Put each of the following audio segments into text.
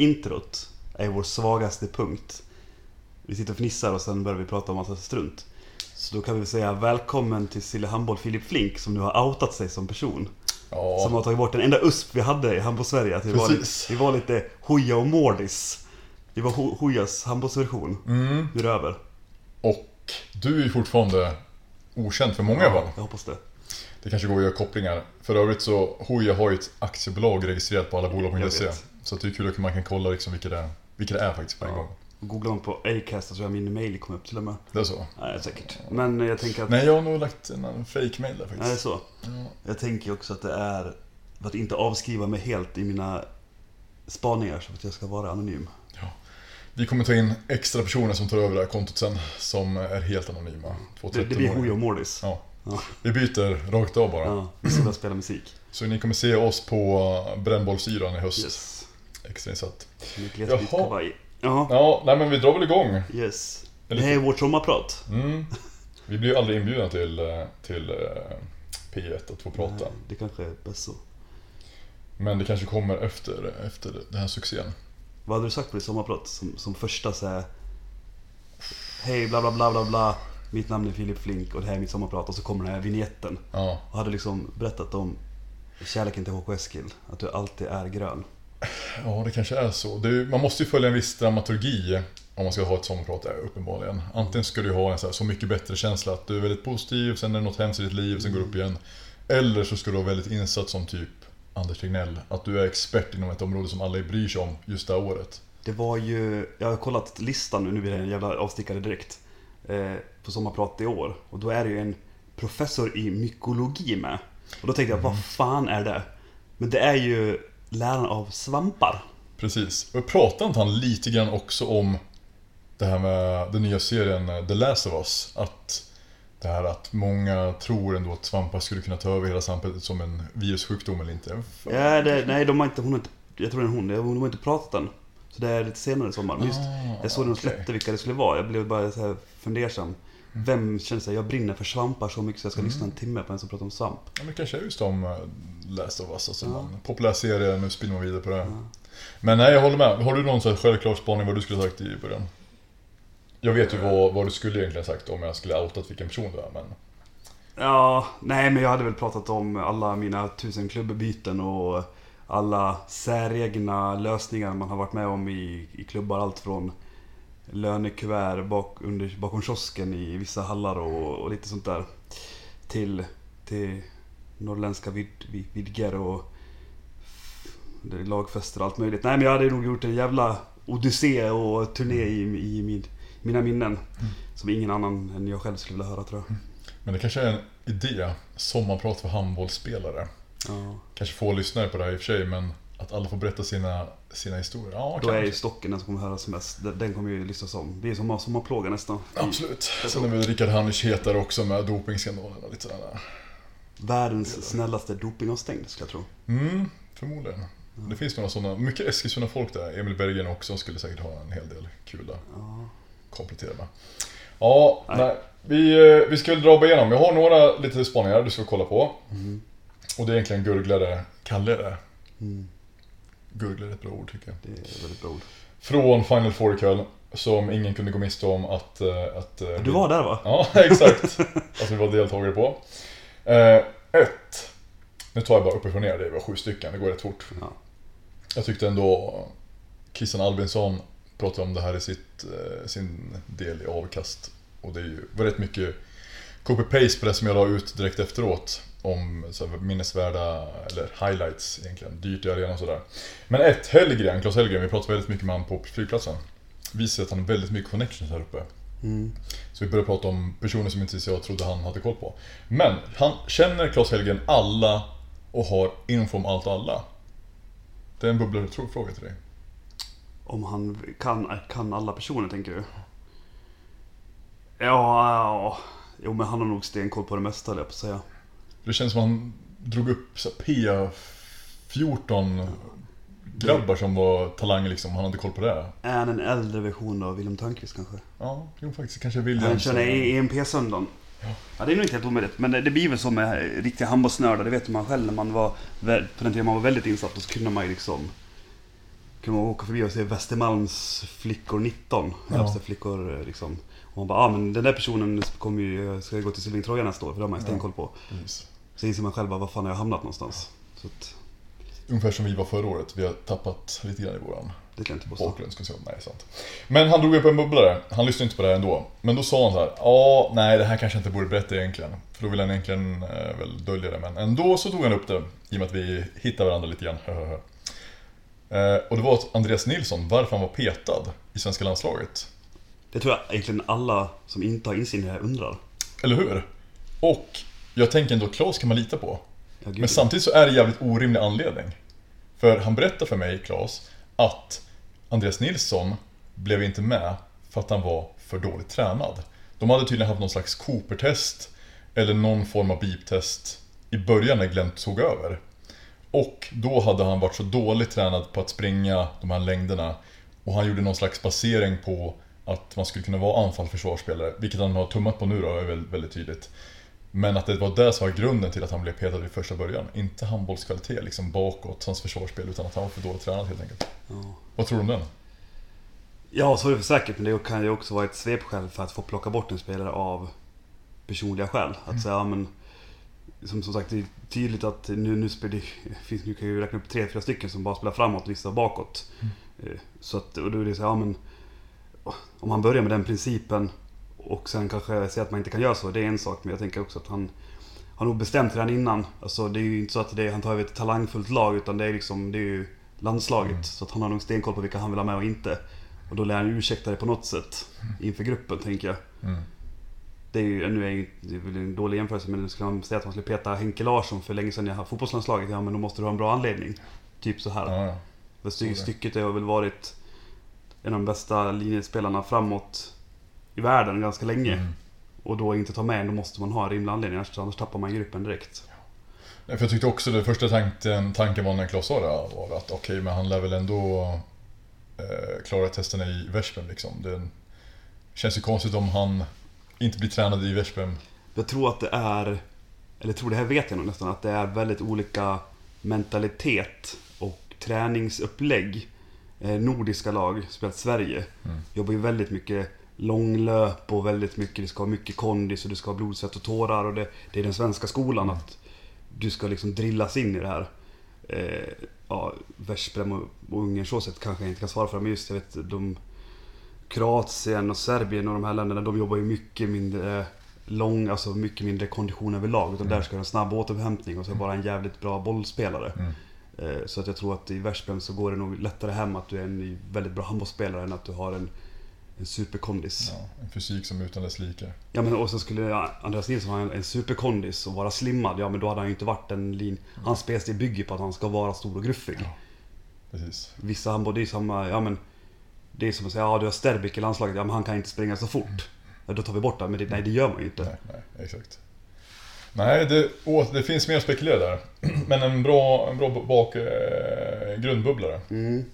introt är vår svagaste punkt. Vi sitter och fnissar och sen börjar vi prata om massa strunt. Så då kan vi säga välkommen till Sille Handboll Filip Flink som nu har outat sig som person. Ja, Som har tagit bort den enda USP vi hade i Handboll-Sverige. Att vi, var lite, Precis. vi var lite Hoja och Mårdis. Vi var Ho- Hojas handbollsversion. mm. Nu är det över. Och du är fortfarande okänd för många va? jag hoppas det. Det kanske går att göra kopplingar. För övrigt så, Hoja har ju ett aktiebolag registrerat på Jag allabolag.se. Så det är kul att man kan kolla liksom vilka det är, vilka det är faktiskt på en Ja. gång. Googlar man på Acast så tror jag min mail kom upp till och med. Det är så. Nej, säkert. Men jag tänker att... Nej, jag har nog lagt en, en fake mail där Nej, faktiskt. så. Ja. Jag tänker också att det är för att inte avskriva mig helt i mina spaningar så att jag ska vara anonym. Vi kommer ta in extra personer som tar över det här kontot sen, som är helt anonyma. Det, det blir 13-åringar. Hoja och Mårdis. Ja. Ja. Vi byter rakt av bara. Ja, vi ska spela musik. Så ni kommer se oss på brännbollsyran i höst. Yes. Extrainsatt. Med glesbygd Jaha. kavaj. Jaha. Ja, nej men vi drar väl igång. Yes. Det här är vårt sommarprat. Mm. Vi blir ju aldrig inbjudna till, eh, till eh, P1 att få prata. Nej, Det kanske är bäst så. Men det kanske kommer efter, efter den här succén. Vad hade du sagt på ditt sommarprat som, som första så här. Hej bla bla bla bla bla. Mitt namn är Filip Flink och det här är mitt sommarprat. Och så kommer den här vignetten. Ja, Och hade liksom berättat om kärleken till HK Eskil. Att du alltid är grön. Ja det kanske är så. Är, man måste ju följa en viss dramaturgi om man ska ha ett sommarprat, uppenbarligen. Antingen ska du ha en så, här, så mycket bättre känsla att du är väldigt positiv, sen är det något hemskt i ditt liv, sen går det upp igen. Eller så ska du vara väldigt insatt som typ Anders Tegnell. Att du är expert inom ett område som alla bryr sig om just det här året. Det var ju, jag har kollat listan nu, nu blir det en jävla avstickare direkt. Eh, på sommarprat i år. Och då är det ju en professor i mykologi med. Och då tänkte jag, vad fan är det? Men det är ju läraren av svampar. Precis. Och pratade inte han lite grann också om det här med den nya serien eh, The Last of Us? Att det här att många tror ändå att svampar skulle kunna ta över hela samhället som en virussjukdom eller inte. Ja, det, nej, de har inte, hon har inte, jag tror det är hon, de har inte pratat än. Så det är lite senare i sommar. Men just, Ah, jag såg när de släppte vilka det skulle vara. Jag blev bara så här fundersam. Vem känner sig, jag brinner för svampar så mycket så jag ska lyssna en timme på en som pratar om svamp. Ja, men kanske är just om eh, Last of Us, alltså Ja. en populär serie, nu spinner man vidare på det. Men nej, jag håller med. Har du någon så här självklar spaning vad du skulle sagt i början? Jag vet ju vad, vad du skulle egentligen sagt om jag skulle outat vilken person du är, men... Ja, nej men jag hade väl pratat om alla mina tusen klubbbyten och alla säregna lösningar man har varit med om i, i klubbar. Allt från lönekuvert bak, under, bakom kiosken i vissa hallar och, och lite sånt där. Till, till norrländska vid, vid, vidger och det är lagfester och allt möjligt. Nej men jag hade nog gjort en jävla odyssé och turné i, i min, mina minnen. Som ingen annan än jag själv skulle vilja höra tror jag. Men det kanske är en idé, sommarprat för handbollsspelare. Ja. Kanske få lyssnare på det här i och för sig, men att alla får berätta sina, sina historier. Ja, Då är ju kanske. stocken den som kommer höras mest. Den- kommer ju lyssnas om. Det är som sommarplåga nästan. Absolut. Sen är väl Rickard Hannisch hetare också med dopingskandalen och lite sådär. Världens snällaste dopingavstängd skulle jag tro. Mm, förmodligen. Det finns några sådana, mycket Eskilstuna folk där. Emil Berggren också skulle säkert ha en hel del kul där. Ja. Komplettera med. Ja, Nej. nej. Vi, eh, vi ska väl dra igenom. Jag har några lite spaningar du ska kolla på. Mm. Och det är egentligen gurglare, kallare. Mm. Gurglare är ett bra ord tycker jag. Det är väldigt bra ord. Från Final Four ikväll. Som ingen kunde gå miste om att... eh, att eh, Du var där va? Ja, exakt. Att vi var deltagare på. Eh, ett. Nu tar jag bara uppifrån ner, det var sju stycken, det går rätt fort. Ja. Jag tyckte ändå Christian Albinsson pratade om det här i sitt, eh, sin del i avkast. Och det är ju, var rätt mycket copy-paste på det som jag la ut direkt efteråt. Om så här, minnesvärda, eller highlights egentligen, dyrt i arenan och sådär. Men ett, Hellgren, Claes Hellgren, vi pratade väldigt mycket med honom på flygplatsen. Visar att han har väldigt mycket connections här uppe. Mm. Så vi började prata om personer som inte jag trodde han hade koll på. Men han känner Claes Hellgren alla och har info om allt och alla. Det är en bubblarfråga till dig. Om han kan, kan alla personer tänker du? Ja, ja. Jo men han har nog stenkoll på det mesta höll jag på att säga. Det känns som han drog upp så här P14 grabbar som var talanger liksom. Han hade koll på det. Är han en äldre version av Wilhelm Törnqvist kanske? Ja, jo faktiskt. Kanske William. Han kör i EMP-söndagen. Ja, det är nog inte helt omöjligt. Men det, det blir väl så med riktiga handbollsnördar. Det vet man själv när man var, på den tiden man var väldigt insatt. Då så kunde man ju liksom kunde man åka förbi och se Västermalms flickor 19. Ja. Ja. flickor eh, liksom. Och man bara, ah, men den där personen kommer ju, ska ju gå till Silvingtroja nästa år för det har man ju stenkoll på. Precis. Så inser man själv vad fan har jag hamnat någonstans? Så att, Ungefär som vi var förra året. Vi har tappat lite grann i våran det kan inte påstå. bakgrund. Ska vi säga. Nej, sant. Men han drog upp en bubblare. Han lyssnade inte på det här ändå. Men då sa han så här. Ja, nej det här kanske jag inte borde berätta egentligen. För då vill han egentligen eh, väl dölja det. Men ändå så tog han upp det. I och med att vi hittade varandra lite grann. eh, och det var att Andreas Nilsson, varför han var petad i svenska landslaget. Det tror jag egentligen alla som inte har insyn i det här undrar. Eller hur? Och jag tänker ändå, Claes kan man lita på. Ja. Men samtidigt så är det en jävligt orimlig anledning. För han berättar för mig, Claes, att Andreas Nilsson blev inte med för att han var för dåligt tränad. De hade tydligen haft någon slags Cooper-test eller någon form av beep-test i början när Glenn tog över. Och då hade han varit så dåligt tränad på att springa de här längderna och han gjorde någon slags basering på att man skulle kunna vara anfall-försvarsspelare, vilket han har tummat på nu då, är väldigt tydligt. Men att det var det som var grunden till att han blev petad vid första början. Inte handbollskvalitet liksom bakåt, hans försvarsspel, utan att han var för dåligt tränad helt enkelt. Ja. Vad tror du om den? Ja, så är det för säkert. Men det kan ju också vara ett svepskäl för att få plocka bort en spelare av personliga skäl. Att säga, ja, men som, som sagt, det är tydligt att nu, nu, spelar, finns, nu kan jag ju räkna upp tre, fyra stycken som bara spelar framåt och vissa bakåt. Eh, Så att, och då är det så ja men om man börjar med den principen och sen kanske säger att man inte kan göra så, det är en sak. Men jag tänker också att han har nog bestämt redan innan. Alltså det är ju inte så att är, han tar över ett talangfullt lag utan det är liksom, det är ju landslaget. Så att han har nog stenkoll på vilka han vill ha med och inte. Och då lär han ursäkta det på något sätt inför gruppen, tänker jag. Mm. Det är ju, nu är ju, det är väl en dålig jämförelse, men skulle man säga att man skulle peta Henke Larsson för länge sedan i fotbollslandslaget, ja men då måste du ha en bra anledning. Typ så här. Ja, ja. Stycket har väl varit en av de bästa linjespelarna framåt i världen ganska länge. Mm. Och då inte ta med en, då måste man ha en rimlig anledning, annars, annars tappar man gruppen direkt. Nej, För jag tyckte också det första tanken, tanken var när Claes sa det var att okej, men han lär väl ändå eh, klara testerna i Veszprem liksom. Det känns ju konstigt om han inte blir tränad i Veszprem. Jag tror att det är, eller tror det här vet jag nog nästan, att det är väldigt olika mentalitet och träningsupplägg. Eh, nordiska lag, speciellt Sverige, Mm. jobbar ju väldigt mycket långlöp och väldigt mycket, det ska ha mycket kondis och det ska ha blod, svett och tårar och det, det är den svenska skolan att du ska liksom drillas in i det här. Eh, ja, Veszprem och, och Ungern så sett kanske jag inte kan svara för, men just jag vet de Kroatien och Serbien och de här länderna, de jobbar ju mycket mindre lång, alltså mycket mindre kondition överlag. Utan där ska det en snabb återhämtning och så bara en jävligt bra bollspelare. Mm. Eh, Så att jag tror att i Veszprem så går det nog lättare hem att du är en väldigt bra handbollsspelare än att du har en, en superkondis. Ja. Ja, en fysik som utan dess like. men och så skulle Andreas Nilsson ha en, en superkondis och vara slimmad. Ja men då hade han ju inte varit en lin... Hans spelstil bygger på att han ska vara stor och gruffig. Ja. Precis. Vissa handboll, det är samma, ja men Det är som att säga, ja du har Sterbik i landslaget, ja men han kan inte springa så fort. Ja, då tar vi bort det, men det, nej det gör man ju inte. Nej, nej, exakt. Nej, det, åh, det finns mer att spekulera där. Men en bra, en bra bak, eh, grundbubblare. Mm.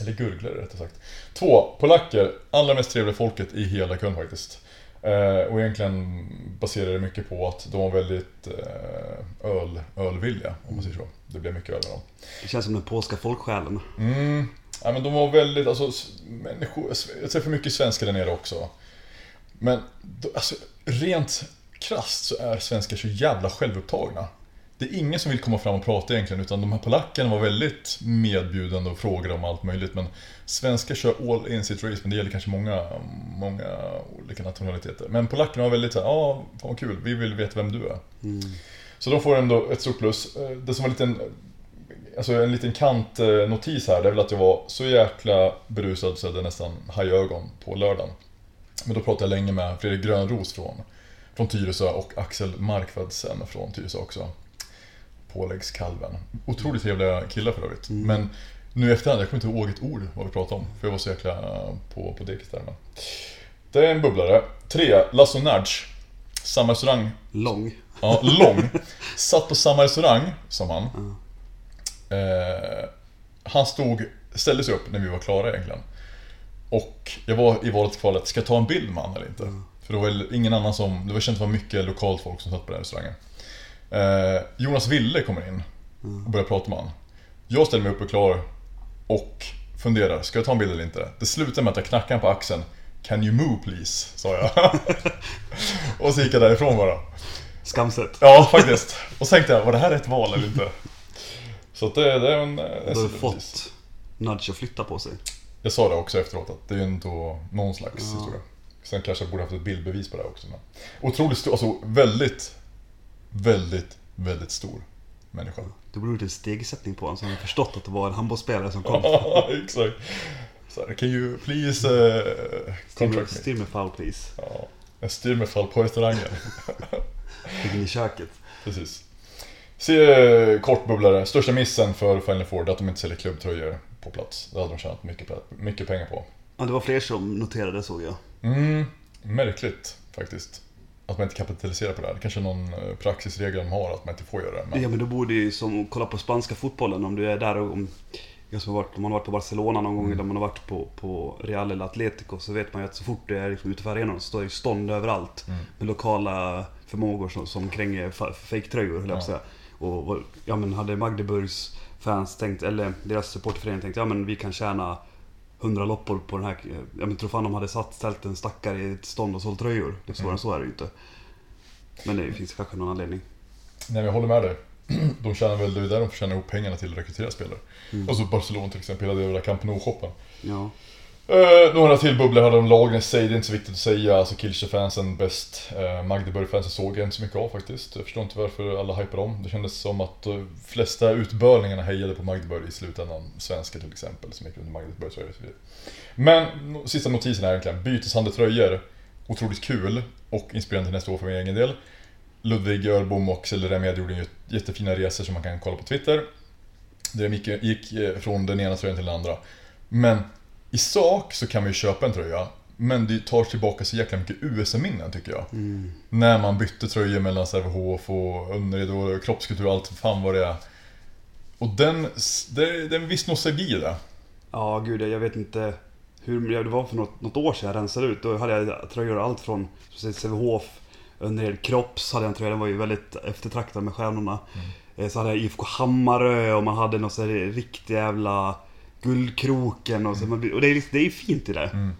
Eller gurglare rättare sagt. Två, polacker. Allra mest trevliga folket i hela kön faktiskt. Eh, och egentligen baserar det mycket på att de var väldigt eh, öl, ölvilliga, om man säger så. Det blev mycket öl med dem. Det känns som den polska folksjälen. Mm. Ja, men de var väldigt, alltså, människor, jag för mycket svenskar där nere också. Men alltså, rent krasst så är svenskar så jävla självupptagna. Det är ingen som vill komma fram och prata egentligen, utan de här polackerna var väldigt medbjudande och frågade om allt möjligt. Men svenskar kör all in sitt race, men det gäller kanske många, många olika nationaliteter. Men polackerna var väldigt såhär, ja, fan vad kul, vi vill veta vem du är. Mm. Så de får ändå ett stort plus. Eh, Det som var en liten, alltså en liten kantnotis här, det är väl att jag var så jäkla berusad så jag hade nästan hajögon på lördagen. Men då pratade jag länge med Fredrik Grönros från, från Tyresö och Axel Markvadsen från Tyresö också. Påläggskalven. Otroligt trevliga killar för övrigt. Mm. Men nu efterhand, jag kommer inte ihåg ett ord vad vi pratade om. För jag var så jäkla eh, på, på dekis där. Men. Det är en bubblare. Tre, Lasso Nudge. Samma restaurang Lång. Ja, lång. Satt på samma restaurang som han. Eh, han stod, ställde sig upp när vi var klara egentligen. Och jag var i valet kvalet, ska jag ta en bild med han eller inte? För det var ingen annan som, det var känt att det var mycket lokalt folk som satt på den restaurangen. Eh, Jonas Ville kommer in och börjar prata med han. Jag ställer mig upp och klar och funderar, ska jag ta en bild eller inte? Det slutar med att jag knackar på axeln. Can you move please? Sa jag. och så gick jag därifrån bara. Skamset. Ja, faktiskt. Och så tänkte jag, var det här rätt val eller inte? Så att det, det är en... Du har fått nudge att flytta på sig. Jag sa det också efteråt, att det är ju ändå någon slags Ja. historia. Sen kanske jag borde haft ett bildbevis på det också. Men. Otroligt stor, alltså väldigt, väldigt, väldigt stor människa. Du borde gjort en stegsättning på honom så han hade förstått att det var en handbollsspelare som kom. Ja, exakt. Så här, can you please uh, contract me? Styr med foul please. Ja, jag styr med fall på restaurangen. Fick in i köket. Precis. Se, eh, kort bubblare. Största missen för Final Four är att de inte säljer klubbtröjor på plats. Det hade de tjänat mycket, mycket pengar på. Ja, det var fler som noterade såg jag. Mm, märkligt faktiskt. Att man inte kapitaliserar på det här. Det kanske är någon eh, praxisregel de har att man inte får göra det. Men... Ja men då borde ju som kolla på spanska fotbollen om du är där och om, om man har varit på Barcelona någon gång eller om man har varit på, på Real eller Atletico så vet man ju att så fort det är liksom utanför arenan så står det ju stånd överallt. Mm. Med lokala förmågor som, som kränger fejktröjor höll jag på att säga. Och, och ja men hade Magdeburgs fans tänkt, eller deras supporterförening tänkt ja men vi kan tjäna 100 loppor på den här. Jag men tror fan de hade satt, ställt en stackare i ett stånd och sålt tröjor. Det än så är det ju inte. Men det finns kanske någon anledning. Nej, men jag håller med dig. De tjänar väl, det är där de får tjäna ihop pengarna till att rekrytera spelare. Mm. Alltså Barcelona till exempel, hela det jävla Camp Nou-shoppen. Ja. Eh, några till bubblor hade de lagen i sig, det är inte så viktigt att säga. Alltså Kielce-fansen bäst. Eh, Magdeburg-fansen såg jag inte så mycket av faktiskt. Jag förstår inte varför alla hypar om. Det kändes som att de flesta utbörlingarna hejade på Magdeburg i slutändan. Svenskar till exempel, som gick under Magdeburgs tröjor och så vidare. Men sista notisen är egentligen, byteshandel-tröjor. Otroligt kul och inspirerande till nästa år för min egen del. Ludvig Örbom och Celle Remed gjorde jättefina resor som man kan kolla på Twitter. Där de gick, gick eh, från den ena tröjan till den andra. Men i sak så kan man ju köpa en tröja, men det tar tillbaka så jäkla mycket USA-minnen tycker jag. Mm. När man bytte tröjor mellan Sävehof och Önnered och kroppskultur och allt fan vad det är. Och den, det, det är en viss nostalgi i det. Ja, gud, jag vet inte hur, det var för något, något år sedan jag rensade ut. Då hade jag tröjor allt från Sävehof, under Kropps hade jag en tröja, den var ju väldigt eftertraktad med stjärnorna. Eh, Så hade jag IFK Hammarö och man hade någon sån här riktig jävla Guldkroken och så. man Och det är, det är fint i det. Mm.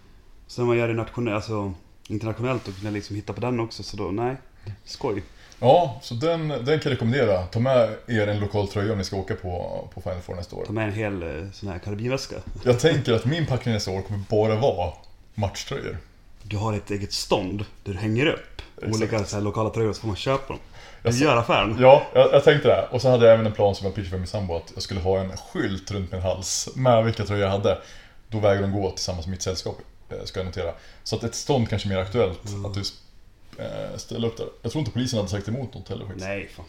Så när man gör det nationellt, alltså internationellt och kunna liksom hitta på den också, så då, nej. Skoj. Ja, så den, den kan jag rekommendera. Ta med er en lokal tröja om ni ska åka på, på Final Four nästa år. Ta med en hel eh, sån här karabinväska. Jag tänker att min packning nästa år kommer bara vara matchtröjor. Du har ett eget stånd där du hänger upp Exakt. olika så här, lokala tröjor så får man köpa dem. Jag Du sa- gör affären. Ja, jag, jag tänkte det. Och så hade jag även en plan som jag pitchade för min sambo att jag skulle ha en skylt runt min hals med vilka tröjor jag hade. Då väger de gå tillsammans med mitt sällskap, eh, ska jag notera. Så att ett stånd kanske är mer aktuellt Mm. att du eh, ställer upp där. Jag tror inte polisen hade sagt emot något heller faktiskt. Nej, fan.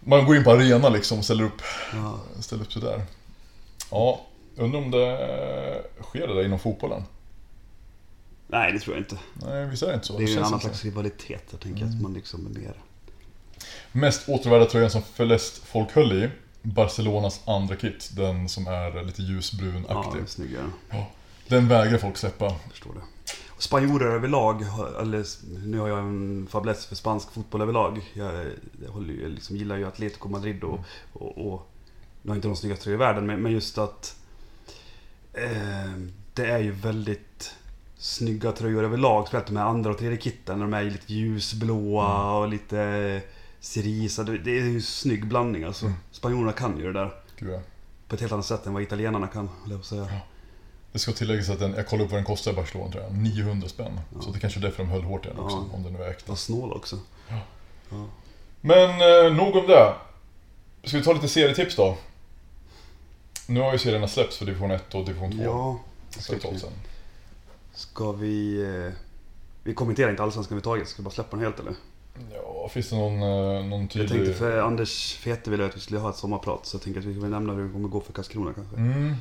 Man går in på arena liksom och ställer upp, Ja. ställer upp sig där. Ja, undrar om det sker det där inom fotbollen? Nej, det tror jag inte. Nej, visst är det inte så? Det är ju en annan slags rivalitet. Jag tänker att man liksom är mer... Mest åtråvärda tröjan som flest folk höll i. Barcelonas andra kit, den som är lite Ja, ljusbrunaktig. den är snyggare. Den vägrar folk släppa. Jag förstår det. Spanjorer överlag, eller nu har jag en fäbless för spansk fotboll överlag. Jag, jag, håller, jag liksom gillar ju Atletico Madrid och, och, och nu har inte de snyggaste tröjor i världen, men, men just att eh, det är ju väldigt snygga tröjor överlag. Speciellt de här andra och tredje kitten. De är lite ljusblåa och lite cerisa. Det, det är ju en snygg blandning alltså. Mm. Spanjorerna kan ju det där. Gud, ja. På ett helt annat sätt än vad italienarna kan, höll jag på att säga. Det ska tilläggas att den, jag kollade upp vad den kostar i Barcelona tror jag. 900 spänn. Ja. Så det kanske är därför de höll hårt i den också, Ja. om den nu är äkta. Snål också. Ja. Ja. Men eh, nog om det. Ska vi ta lite serietips då? Nu har ju serierna släppts för division 1 och division 2. Ja, sedan. Ska vi... Eh, vi kommenterar inte allsvenskan vi tagit, ska vi bara släppa den helt eller? Ja, finns det någon, eh, någon Jag tydlig... tänkte för Anders Fete ville att vi skulle ha ett sommarprat så jag tänker att vi kan nämna hur det kommer gå för Karlskrona kanske. Mm,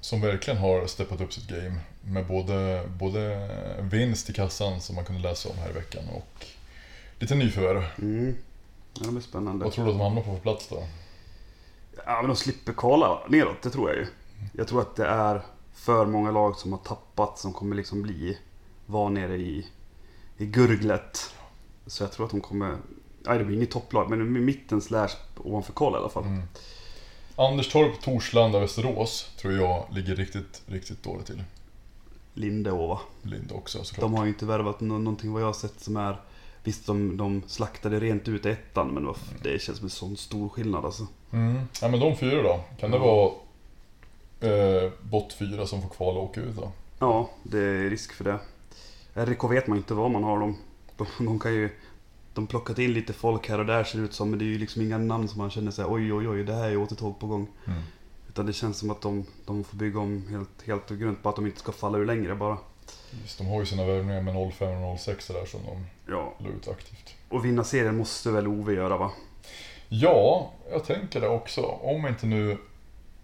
som verkligen har steppat upp sitt game. Med både, både vinst i kassan som man kunde läsa om här i veckan och lite nyförvärv. Mm. Ja, det blir spännande. Vad tror du att de hamnar på för plats då? Ja, men de slipper kvala neråt, det tror jag ju. Jag tror att det är för många lag som har tappat som kommer liksom bli, vara nere i, i gurglet. Så jag tror att de kommer, nej det blir inget topplag, men i mitten slash ovanför kval i alla fall. Mm. Anderstorp, Torslanda, Västerås tror jag ligger riktigt, riktigt dåligt till. Lindeå Linde också såklart. De har ju inte värvat nå- någonting vad jag har sett som är... Visst, de, de slaktade rent ut ettan, men f- det känns som en sån stor skillnad alltså. Mm. Ja men de fyra då? Kan det vara eh, bott fyra som får kvala och åka ut då? Ja, det är risk för det. RIK vet man inte vad man har dem. De, de kan ju... De plockat in lite folk här och där ser det ut som, men det är ju liksom inga namn som man känner sig oj oj oj, det här är återtåg på gång. Mm. Utan det känns som att de, de får bygga om helt, helt och grönt på att de inte ska falla ur längre bara. Just, de har ju sina värvningar med 05 och 06 där som de Ja, la ut aktivt. och vinna serien måste väl Ove göra va? Ja, jag tänker det också. Om inte nu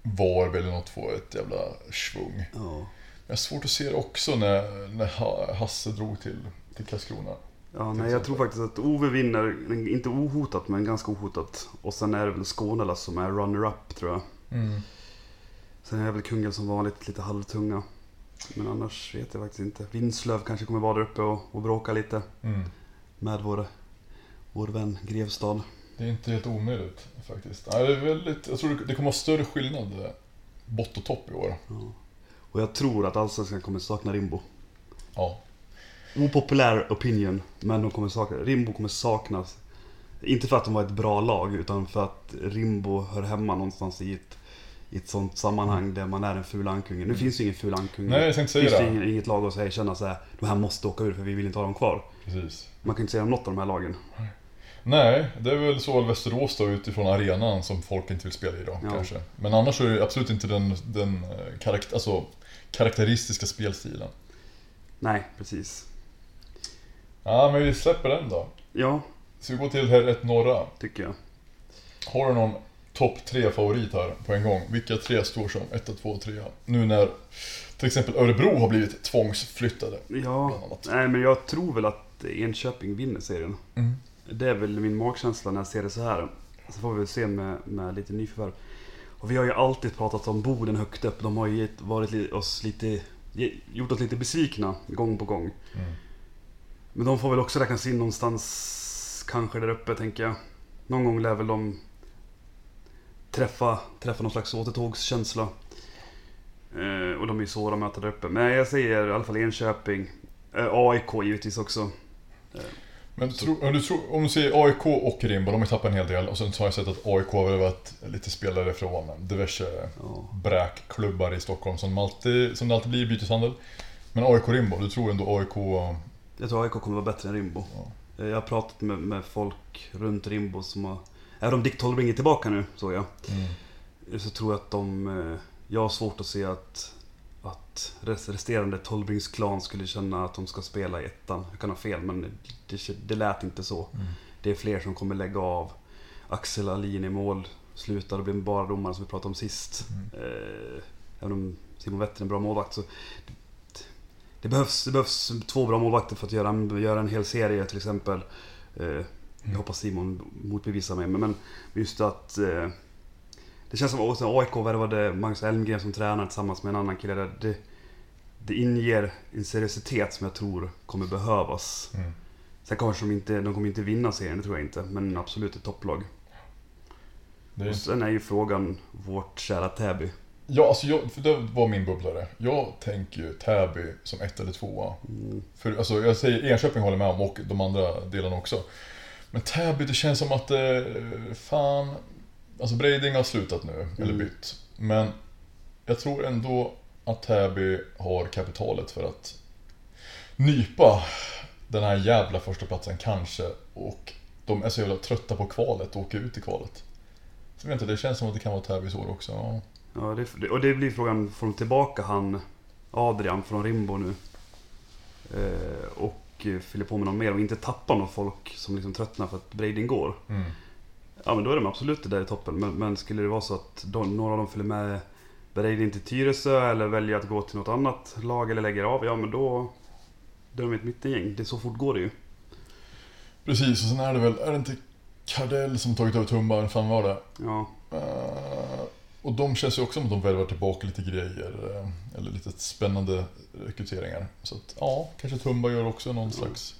Varberg eller något får ett jävla svung. Ja. Jag har svårt att se det också när, när Ha- Hasse drog till, till Karlskrona. Ja, nej, jag tror faktiskt att Ove vinner, inte ohotat men ganska ohotat. Och sen är det väl Skånela som är runner-up tror jag. Mm. Sen är det väl Kungälv som vanligt lite halvtunga. Men annars vet jag faktiskt inte. Vinslöv kanske kommer vara där uppe och, och bråka lite Mm. med vår, vår vän Grevstad. Det är inte helt omöjligt faktiskt. Nej, det är väldigt, jag tror det- det kommer vara större skillnad eh, bott och topp i år. Ja. Och jag tror att Allsvenskan kommer sakna Rimbo. Ja. Opopulär opinion, men de kommer sakna, Rimbo kommer saknas. Inte för att de var ett bra lag, utan för att Rimbo hör hemma någonstans i ett, i ett sånt sammanhang där man är en ful ankunge. Nu finns det ingen ful ankunge. Nej, jag tänkte finns säga det det. ingen, inget lag att säga, känna så här, de här måste åka ur för vi vill inte ha dem kvar. Precis. Man kan inte säga om något av de här lagen. Nej, det är väl så Västerås då utifrån arenan som folk inte vill spela i då Ja. kanske. Men annars är det absolut inte den, den eh, karakt, alltså, karaktäristiska spelstilen. Nej, precis. Ja, men vi släpper den då. Ja, Så vi går till här ett norra. tycker jag. Har du någon topp tre favorit här på en gång? Vilka tre står som 1, 2, 3? Nu när till exempel Örebro har blivit tvångsflyttade. Ja, nej men jag tror väl att Enköping vinner serien. Mm. Det är väl min magkänsla när jag ser det så här. Så får vi väl se med, med lite nyförvärv. Och vi har ju alltid pratat om Boden högt upp. De har ju varit oss lite, gjort oss lite besvikna gång på gång. Mm. Men de får väl också räknas in någonstans kanske där uppe tänker jag. Någon gång lär väl de träffa, träffa någon slags återtågskänsla. Eh, och de är ju svåra att möta där uppe. Men jag säger i alla fall Enköping. Eh, AIK givetvis också. Men tro, om, du tror, om du säger AIK och Rimbo, de har ju tappat en hel del. Och sen så har jag sett att AIK har värvat lite spelare från diverse Ja. bräkklubbar i Stockholm som, alltid, som det alltid blir i byteshandel. Men AIK Rimbo, du tror ändå AIK... Jag tror AIK kommer vara bättre än Rimbo. Ja. Eh, Jag har pratat med, med folk runt Rimbo som har... Även om Dick Tollbring är tillbaka nu, såg jag. Mm. Så tror jag att de... eh, Jag har svårt att se att, att rest- resterande Tollbrings klan skulle känna att de ska spela i ettan. Jag kan ha fel, men det, det lät inte så. Mm. Det är fler som kommer lägga av. Axel Alin i mål. Slutar och blir bara domare som vi pratade om sist. Mm. Eh, även om Simon Wetter är en bra målvakt så... Det, behövs, det behövs två bra målvakter för att göra en, göra en hel serie till exempel. Eh, jag hoppas Simon motbevisar mig, men, men just att... Eh, det känns som att AIK värvade Magnus Elmgren som tränare tillsammans med en annan kille där. Det, det inger en seriositet som jag tror kommer behövas. Mm. Sen kanske de inte, de kommer inte vinna serien, det tror jag inte. Men absolut ett topplag. Det Och sen är ju frågan vårt kära Täby. Ja, alltså jag, för det var min bubblare. Jag tänker ju Täby som ett eller tvåa. Mm. För, alltså, jag säger Enköping håller med om och de andra delarna också. Men Täby, det känns som att eh, fan... Alltså Breiding har slutat nu, eller Mm. bytt. Men jag tror ändå att Täby har kapitalet för att nypa den här jävla första platsen kanske. Och de är så jävla trötta på kvalet och åker ut i kvalet. Så jag vet inte, det känns som att det kan vara Täbys år också. Ja. Ja, det, och det blir frågan, får de tillbaka han Adrian från Rimbo nu? Eh, och eh, fyller på med någon mer och inte tappa någon folk som liksom tröttnar för att Breiding går. Mm. Ja men då är de absolut där i toppen. Men, men skulle det vara så att de, några av dem följer med Breiding till Tyresö eller väljer att gå till något annat lag eller lägger av. Ja men då... Då är de ett mittengäng. Det så fort går det ju. Precis, och sen är det väl, är det inte Kardell som tagit över Tumba, vem fan var det? Ja. Eh, och de känns ju också som att de värvar tillbaka lite grejer. eh, eller lite spännande rekryteringar. Så att, ja, kanske Tumba gör också någon slags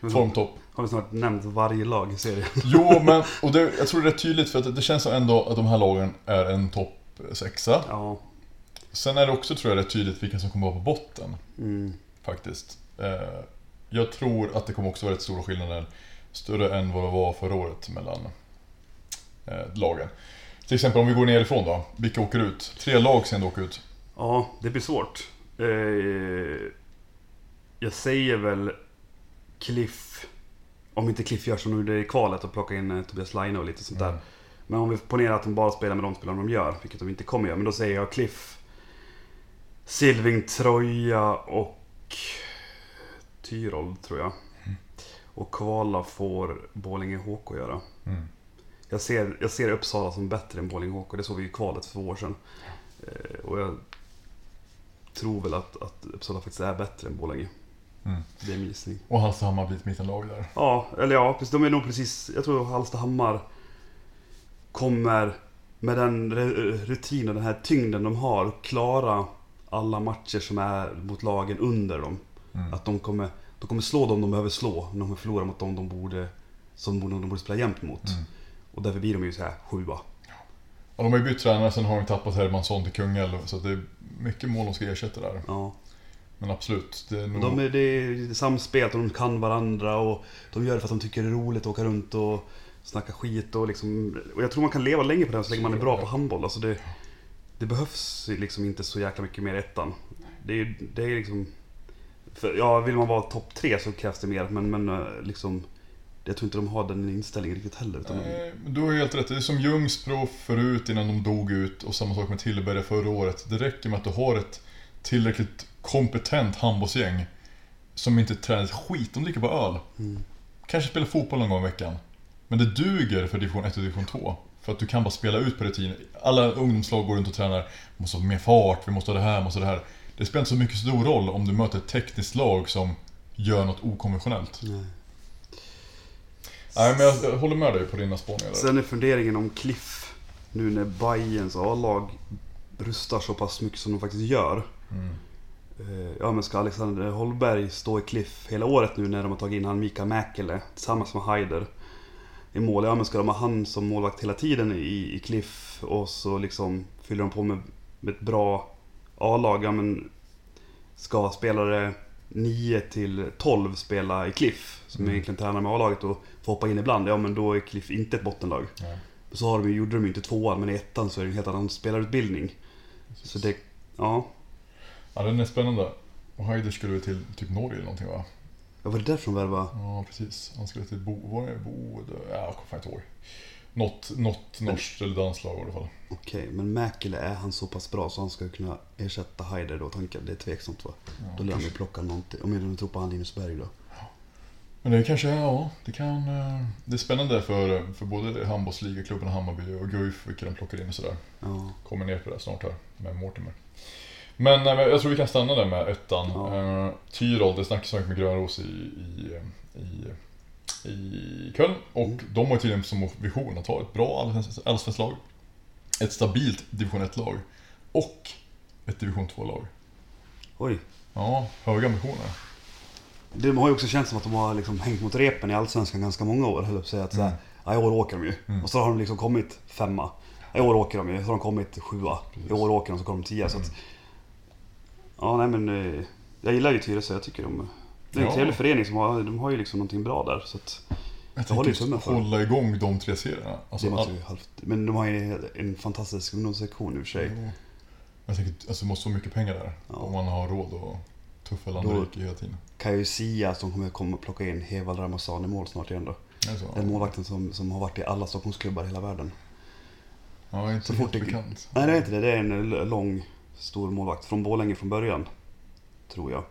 formtopp. Har vi snart nämnt varje lag i serien. Jo, men och det, jag tror det är rätt tydligt för att det känns som ändå att de här lagen är en topp sexa. Ja. Sen är det också tror jag rätt tydligt vilka som kommer vara på botten. Mm. Faktiskt. Eh, jag tror att det kommer också vara rätt stora skillnader. Större än vad det var förra året mellan eh, lagen. Till exempel om vi går nerifrån då. Vilka åker ut? Tre lag sen åker ut. Ja, det blir svårt. Eh, jag säger väl Cliff. Om inte Cliff gör som nu det i kvalet och plockar in eh, Tobias Laine och lite sånt där. Mm. Men om vi ponerar att de bara spelar med de spelarna de gör, vilket de inte kommer göra. Men då säger jag Cliff, Silving, Troja och Tyrold tror jag. Och kvala får Borlänge HK göra. Mm. Jag ser, jag ser Uppsala som bättre än Borlänge HK. Det såg vi i kvalet för två år sedan. Eh, och jag tror väl att, att Uppsala faktiskt är bättre än Borlänge. Mm. Det är min gissning. Och Hallstahammar blir ett mittenlag där. Ja, eller ja, precis, de är nog precis... Jag tror Hallstahammar kommer med den rutinen, den här tyngden de har, klara alla matcher som är mot lagen under dem. Mm. Att de kommer, de kommer slå dem de behöver slå. De kommer förlora mot dem de borde, som borde- de borde spela jämnt mot. Mm. Och därför blir de ju så här sjua. Och de har ju bytt tränare, sen har de tappat Hermansson till Kungälv. Så det är mycket mål de ska ersätta där. Ja. Men absolut, det är nog... De är, det är samspelt och de kan varandra och de gör det för att de tycker det är roligt att åka runt och snacka skit och liksom... Och jag tror man kan leva länge på det så länge man är bra på handboll. Alltså det, det behövs liksom inte så jäkla mycket mer i ettan. Det är, det är liksom... För, ja, vill man vara topp tre så krävs det mer men, men eh, liksom... Jag tror inte de har den inställningen riktigt heller. Utan de, Nej, men du har helt rätt. Det är som Ljungsbro förut innan de dog ut och samma sak med Tillberga förra året. Det räcker med att du har ett tillräckligt kompetent handbollsgäng som inte tränar ett skit. De dricker bara öl. mm, Kanske spelar fotboll någon gång i veckan. Men det duger för division 1 och division 2. För att du kan bara spela ut på rutin. Alla ungdomslag går runt och tränar. Vi måste ha mer fart, vi måste ha det här, vi måste ha det här. Det spelar inte så mycket stor roll om du möter ett tekniskt lag som gör något okonventionellt. nej. Nej men jag, håller med dig på dina spaningar där. Sen är funderingen om Cliff, nu när Bayerns A-lag rustar så pass mycket som de faktiskt gör. Mm. Eh, Ja men ska Alexander Holberg stå i Cliff hela året nu när de har tagit in han Mika Mäkelä tillsammans med Haider i mål? Ja men ska de ha han som målvakt hela tiden i, i Cliff och så liksom fyller de på med, med ett bra A-lag? Ja men ska spelare 9 till 12 spela i Cliff som Mm. egentligen tränar med A-laget och får hoppa in ibland? Ja men då är Cliff inte ett bottenlag. Nej. Så har de, gjorde de ju inte tvåan men i ettan så är det en helt annan spelarutbildning. Så det, ja. Ja, den är spännande. Och Haider skulle till typ Norge eller någonting va? Ja, var det därför de värvade? Ja, precis. Han skulle till Bo... Var det Bo... Ja, jag kommer inte ihåg. Något, något norskt eller danskt lag i alla fall. Okej, men Mäkelä är han så pass bra så han ska kunna ersätta Haider då? Tanken, det är tveksamt va? Ja, Då lär de ju plocka någonting. Om de tror på han Linus Berg då. Men det kanske, ja, det kan... eh, Det är spännande för, för både handbollsligaklubben Hammarby och Guif vilka de plockar in och sådär. Ja. Kommer ner på det snart här med Mortimer. Men eh, jag tror vi kan stanna där med ettan. Ja. Ja. Tyrol, det snackas så mycket med Grönros i, i, i, i Köln. Och Mm. de har tydligen som vision att ha ett bra allsvenskt lag. Ett stabilt division 1-lag. Och ett division 2-lag. Oj. Ja, höga ambitioner. Det har ju också känts som att de har liksom hängt mot repen i Allsvenskan ganska många år. Höll jag på att säga att så Mm. ja, i år åker de ju. Mm. Och så har de liksom kommit femma. I år åker de ju. Så har de kommit sjua. Precis. I år åker de så kommer de tia. Så Mm. att, ja, nej men. eh, Jag gillar ju Tyresö. Jag tycker de... Det är en Ja. trevlig förening som har, de har ju liksom någonting bra där. Så att, Jag Jag håller tummen för. hålla igång de tre serierna. Alltså, all- halvt, men de har ju en fantastisk ungdomssektion i och för sig. Jo. Jag tänker, alltså det måste vara mycket pengar där. Ja. Om man har råd att tuffa Landerike hela tiden. Kan ju sia att de kommer komma och plocka in Hevald Ramazan i mål snart igen då. Är det så? Den målvakten som, som har varit i alla Stockholmsklubbar i hela världen. Ja, inte Så fort bekant. Nej det är inte det, det är en lång, stor målvakt. Från Borlänge från början. Tror jag.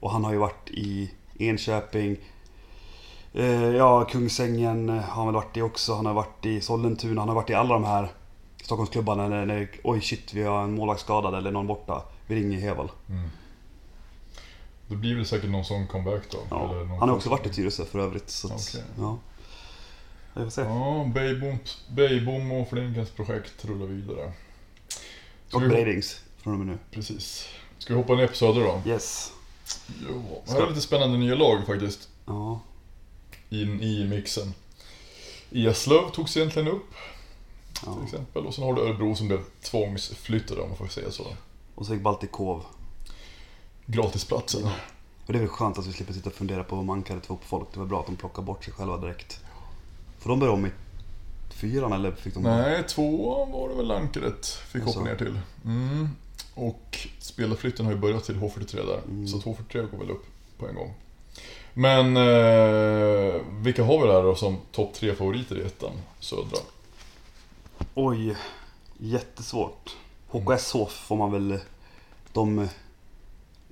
Och han har ju varit i Enköping. Eh, ja, Kungsängen har han väl varit i också. Han har varit i Sollentuna. Han har varit i alla de här Stockholmsklubbarna när, när oj shit vi har en målvakt skadad eller någon borta. Vi ringer Heval. Mm. Det blir väl säkert någon sån comeback då? Ja. eller någon Han har också varit i Tyresö för övrigt. Så att, Okej. ja. Jag får se. Ja, Beijbom, och Flinkens projekt rullar vidare. Ska Och vi- Bradings från och med nu. Precis. Ska vi hoppa ner på Södra då? Yes. Jo, här är lite spännande nya lag faktiskt. Ja. in i mixen. Eslöv togs egentligen upp ja. till exempel. Och sen har du Örebro som blev tvångsflyttade om man får säga så. Och så gick Baltikov. Gratisplatsen. Ja. Och det är väl skönt att vi slipper sitta och fundera på vad man kan få på folk. Det var bra att de plockar bort sig själva direkt. Får de börja om i fyran eller fick de... Nej, tvåan var det väl Ankaret fick Alltså. hoppa ner till. Mm. Och spelarflytten har ju börjat till H43 där. Mm. Så att H43 går väl upp på en gång. Men eh, vilka har vi där då som topp tre favoriter i ettan? Södra. Oj, jättesvårt. HKSH får man väl... De...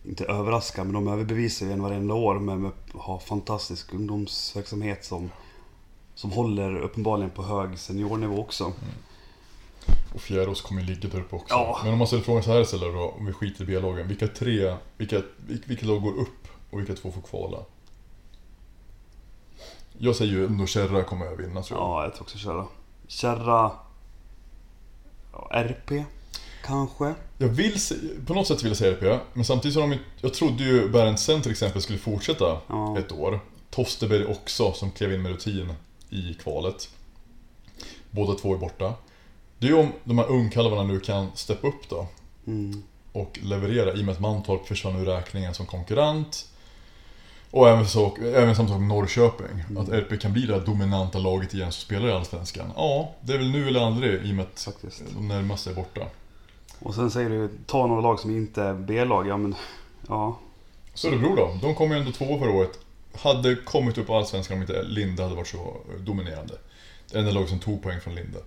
Inte överraska, men de överbevisar ju en varenda år med, med att ha fantastisk ungdomsverksamhet som, som håller uppenbarligen på hög seniornivå också. Och Fjärås kommer ju ligga där uppe också. Ja. Men om man ställer frågan så här istället då, om vi skiter i B-lagen. Vilka tre, vilka, vil- vilka lag går upp och vilka två får kvala? Jag säger ju ändå Kärra kommer att vinna tror jag. Ja, jag tror också Kärra. Kärra... Ja, RP, kanske. Jag vill på något sätt vill jag säga RP, men samtidigt så har de Jag trodde ju Berntsen till exempel skulle fortsätta Ja. ett år. Tosterberg också, som klev in med rutin i kvalet. Båda två är borta. Det är ju om de här ungkalvarna nu kan steppa upp då Mm. och leverera i och med att Mantorp försvann ur räkningen som konkurrent. Och även, så, även samma sak med Norrköping. Mm. Att RP kan bli det här dominanta laget igen som spelar i Allsvenskan. Ja, det är väl nu eller aldrig i och med att Faktiskt. de närmaste är borta. Och sen säger du, ta några lag som inte är B-lag. Ja, men... Ja. Så Örebro då, de kom ju ändå två förra året. Hade kommit upp Allsvenskan om inte Linda hade varit så dominerande. Det enda lag som tog poäng från Linda.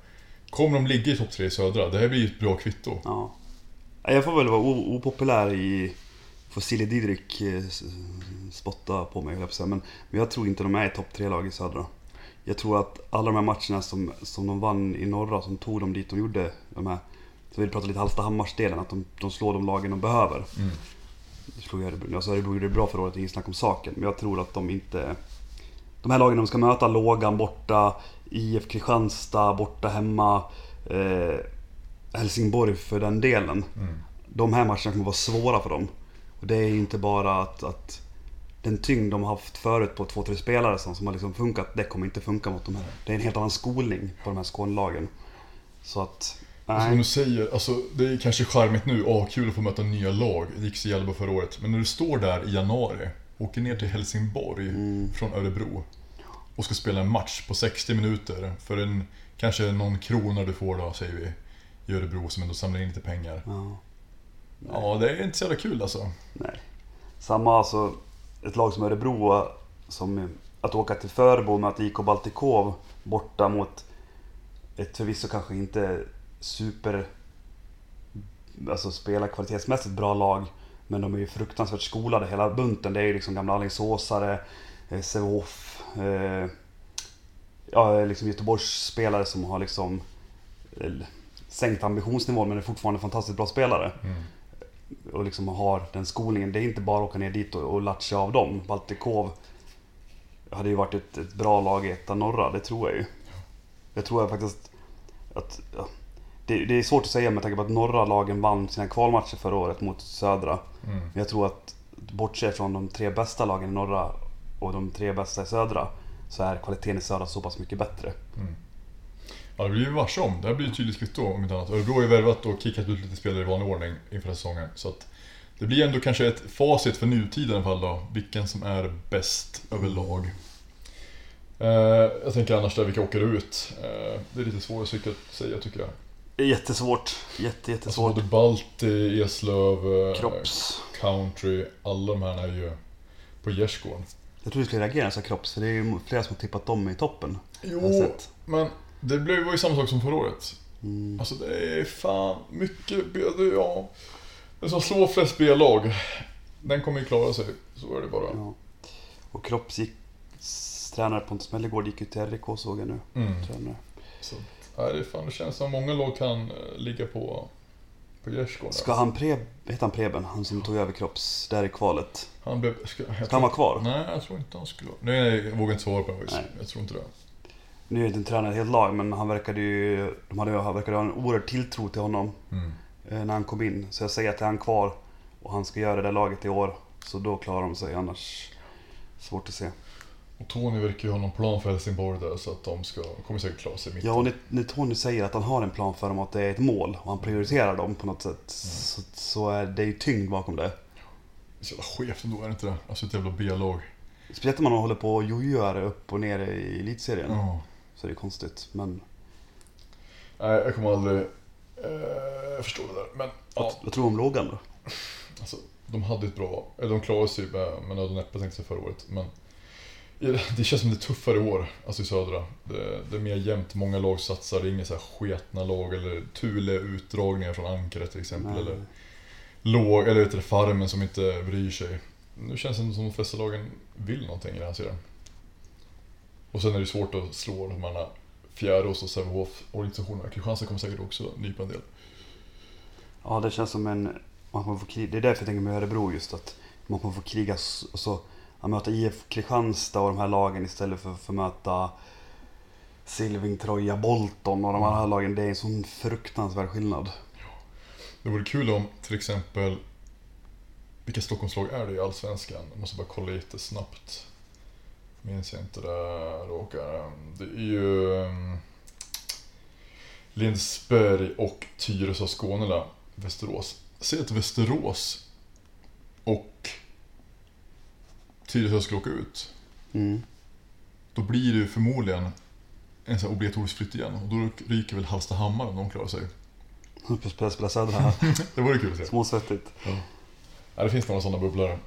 Kommer de ligga i topp tre i södra? Det här blir ju ett bra kvitto. ja. Jag får väl vara opopulär i... Får Silje Didrik eh, spotta på mig, jag. Men, men jag tror inte de är i topp tre-lag i södra. Jag tror att alla de här matcherna som, som de vann i norra, som tog dem dit de gjorde, de här... Så vi pratar lite Hallstahammars-delen, att de, de slår de lagen de behöver. Mm. slog Örebro. Alltså Örebro gjorde det bra förra året, inget snack om saken. Men jag tror att de inte... De här lagen de ska möta, Lågan borta, IF Kristianstad borta hemma, eh, Helsingborg för den delen. Mm. De här matcherna kommer vara svåra för dem. Och det är inte bara att, att den tyngd de har haft förut på två, tre spelare som, som har liksom funkat, det kommer inte funka mot de här. Det är en helt annan skolning på de här Skånelagen. Så att... Som Nej. du säger, alltså, det är kanske charmigt nu, åh kul att få möta nya lag. Det gick så jävla bra förra året. Men när du står där i januari, åker ner till Helsingborg Mm. från Örebro och ska spela en match på 60 minuter för en, kanske någon krona du får då, säger vi, i Örebro som ändå samlar in lite pengar. Ja. Ja, det är inte så jävla kul alltså. Nej. Samma alltså, ett lag som Örebro, som att åka till Förbo och möta IK Baltikov borta mot ett förvisso kanske inte super, alltså spela kvalitetsmässigt bra lag. Men de är ju fruktansvärt skolade hela bunten. Det är ju liksom gamla Alingsåsare, eh, Sävehof, eh, ja liksom Göteborgsspelare som har liksom eh, sänkt ambitionsnivån men är fortfarande fantastiskt bra spelare Mm. och liksom har den skolningen. Det är inte bara att åka ner dit och, och latcha av dem. Baltikov hade ju varit ett, ett bra lag i ettan norra, det tror jag ju. Jag tror jag faktiskt att... Ja, det, det är svårt att säga med tanke på att norra lagen vann sina kvalmatcher förra året mot södra. Mm. Men jag tror att bortsett från de tre bästa lagen i norra och de tre bästa i södra så är kvaliteten i södra så pass mycket bättre. Ja, det blir ju varse om. Det här blir ett tydligt kvitto om inte annat. Örebro har ju värvat och kickat ut lite spelare i vanlig ordning inför säsongen. Så att det blir ändå kanske ett facit för nutiden i alla fall då. Vilken som är bäst överlag. Eh, jag tänker annars där vilka åker ut. Eh, det är lite svårt att säga tycker jag. Jättesvårt. Jätte, Alltså jättesvårt. både Balti, Eslöv, eh, Kropps. Country. Alla de här är ju på gärdsgården. Jag tror du skulle reagera så här Kropps, för det är ju flera som har tippat dem i toppen. jag Jo, men det blev ju samma sak som förra året. Mm. Alltså det är fan mycket ja. Den som slår flest B-lag, den kommer ju klara sig. Så är det bara. Ja. Och Kropps gick, tränare Pontus Mellegård gick ju till RIK såg jag nu. Mm. Tränare. Så, nej, det, fan, det känns som många lag kan eh, ligga på, på gärdsgården. Ska han Preb, heter han Preben, han som tog över Kropps där i kvalet? Han blev, ska, Ska han vara kvar? Nej, jag tror inte han skulle vara Nej, jag vågar inte svara på det faktiskt. Jag tror inte det. Nu är det inte tränare ett helt lag, men han verkade ju, de hade, han verkade ha en oerhörd tilltro till honom Mm. eh, när han kom in. Så jag säger att är han kvar och han ska göra det där laget i år, så då klarar de sig. Annars, svårt att se. Och Tony verkar ju ha någon plan för Helsingborg där så att de ska, kommer säkert klara sig i mitten. Ja, och när, när Tony säger att han har en plan för dem att det är ett mål och han prioriterar dem på något sätt så, så är det ju tyngd bakom det. Det är så jävla skevt ändå, är det inte det? Alltså ett jävla B-lag. Speciellt när man håller på och jojoar upp och ner i elitserien. Ja. Så är det konstigt. Men Nej, jag kommer aldrig eh, förstå det där. Men ja, vad tror du om lågan då? alltså, de hade ett bra, eller de klarade sig med, med nöd och näppe tänkte jag förra året. Men det känns som det är tuffare år, alltså i södra. Det, det är mer jämnt, många lag satsar, det är inga så här sketna lag eller Thule utdragningar från Ankaret till exempel. Nej. Eller låg, eller vet Farmen som inte bryr sig. Nu känns det som de flesta lagen vill någonting i den här serien. Och sen är det svårt att slå de här Fjärås och Sävehof-organisationerna. Kristianstad kommer säkert också nypa en del. Ja, det känns som en... Man kommer få kriga, det är därför jag tänker med Örebro just att man kommer få kriga så att möta IF Kristianstad och de här lagen istället för för att möta Silving, Troja, Bolton och de här lagen. Det är en sån fruktansvärd skillnad. Det vore kul om till exempel vilka Stockholmslag är det i Allsvenskan? Jag måste bara kolla lite snabbt. Minns jag inte det råkar. Det är ju um, Lindsberg och Tyresö och Skånela, Västerås. Säg att Västerås och Tyresö skulle åka ut. Mm. Då blir det ju förmodligen en sån obligatorisk flytt igen. Och då ryker väl Hallstahammar om de klarar sig. Spela, spela södra. Det vore kul att se. Småsvettigt. Ja, det finns några sådana bubblare.